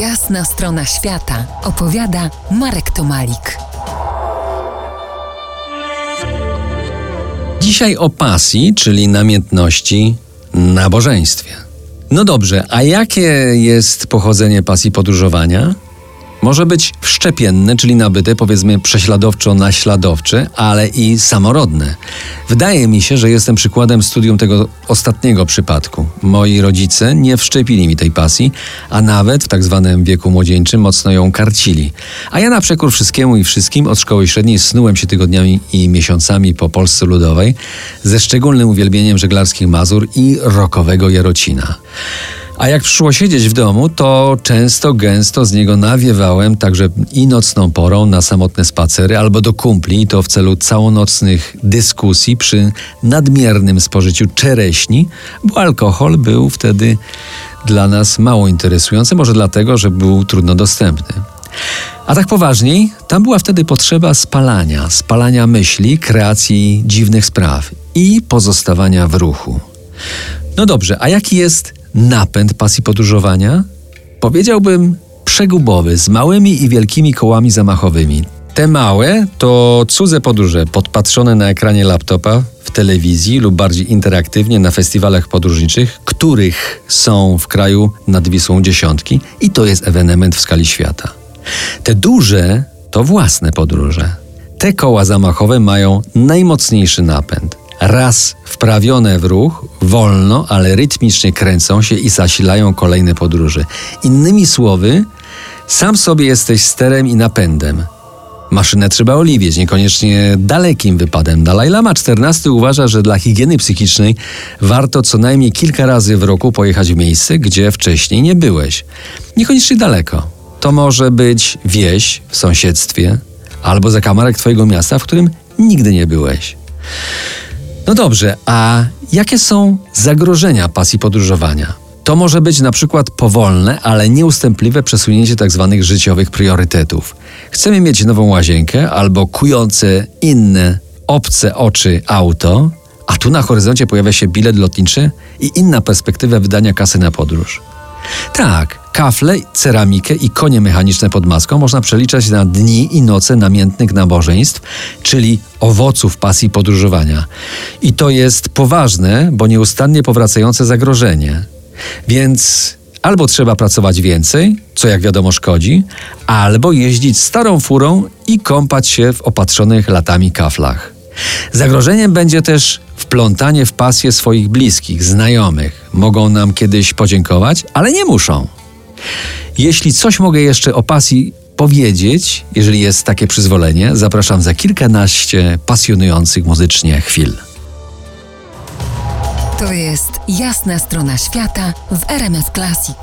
Jasna strona świata opowiada Marek Tomalik. Dzisiaj o pasji, czyli namiętności, nabożeństwie. No dobrze, a jakie jest pochodzenie pasji podróżowania? Może być wszczepienne, czyli nabyte, powiedzmy prześladowczo-naśladowcze, ale i samorodne. Wydaje mi się, że jestem przykładem studium tego ostatniego przypadku. Moi rodzice nie wszczepili mi tej pasji, a nawet w tak zwanym wieku młodzieńczym mocno ją karcili. A ja na przekór wszystkiemu i wszystkim od szkoły średniej snułem się tygodniami i miesiącami po Polsce Ludowej ze szczególnym uwielbieniem żeglarskich Mazur i rokowego Jarocina. A jak przyszło siedzieć w domu, to często, gęsto z niego nawiewałem także i nocną porą na samotne spacery albo do kumpli, to w celu całonocnych dyskusji przy nadmiernym spożyciu czereśni, bo alkohol był wtedy dla nas mało interesujący, może dlatego, że był trudno dostępny. A tak poważniej, tam była wtedy potrzeba spalania, spalania myśli, kreacji dziwnych spraw i pozostawania w ruchu. No dobrze, a jaki jest napęd pasji podróżowania? Powiedziałbym przegubowy, z małymi i wielkimi kołami zamachowymi. Te małe to cudze podróże, podpatrzone na ekranie laptopa, w telewizji lub bardziej interaktywnie na festiwalach podróżniczych, których są w kraju nad Wisłą dziesiątki i to jest ewenement w skali świata. Te duże to własne podróże. Te koła zamachowe mają najmocniejszy napęd. Raz wprawione w ruch, wolno, ale rytmicznie kręcą się i zasilają kolejne podróże. Innymi słowy, sam sobie jesteś sterem i napędem. Maszynę trzeba oliwieć, niekoniecznie dalekim wypadem. Dalaj Lama XIV uważa, że dla higieny psychicznej warto co najmniej kilka razy w roku pojechać w miejsce, gdzie wcześniej nie byłeś. Niekoniecznie daleko. To może być wieś w sąsiedztwie albo zakamarek twojego miasta, w którym nigdy nie byłeś. No dobrze, a jakie są zagrożenia pasji podróżowania? To może być na przykład powolne, ale nieustępliwe przesunięcie tzw. Tak życiowych priorytetów. Chcemy mieć nową łazienkę albo kujące inne, obce oczy auto, a tu na horyzoncie pojawia się bilet lotniczy i inna perspektywa wydania kasy na podróż. Tak, kafle, ceramikę i konie mechaniczne pod maską można przeliczać na dni i noce namiętnych nabożeństw, czyli owoców pasji podróżowania. I to jest poważne, bo nieustannie powracające zagrożenie. Więc albo trzeba pracować więcej, co jak wiadomo szkodzi, albo jeździć starą furą i kąpać się w opatrzonych latami kaflach. Zagrożeniem będzie też wplątanie w pasję swoich bliskich, znajomych. Mogą nam kiedyś podziękować, ale nie muszą. Jeśli coś mogę jeszcze o pasji powiedzieć, jeżeli jest takie przyzwolenie, zapraszam za kilkanaście pasjonujących muzycznie chwil. To jest jasna strona świata w RMS Classic.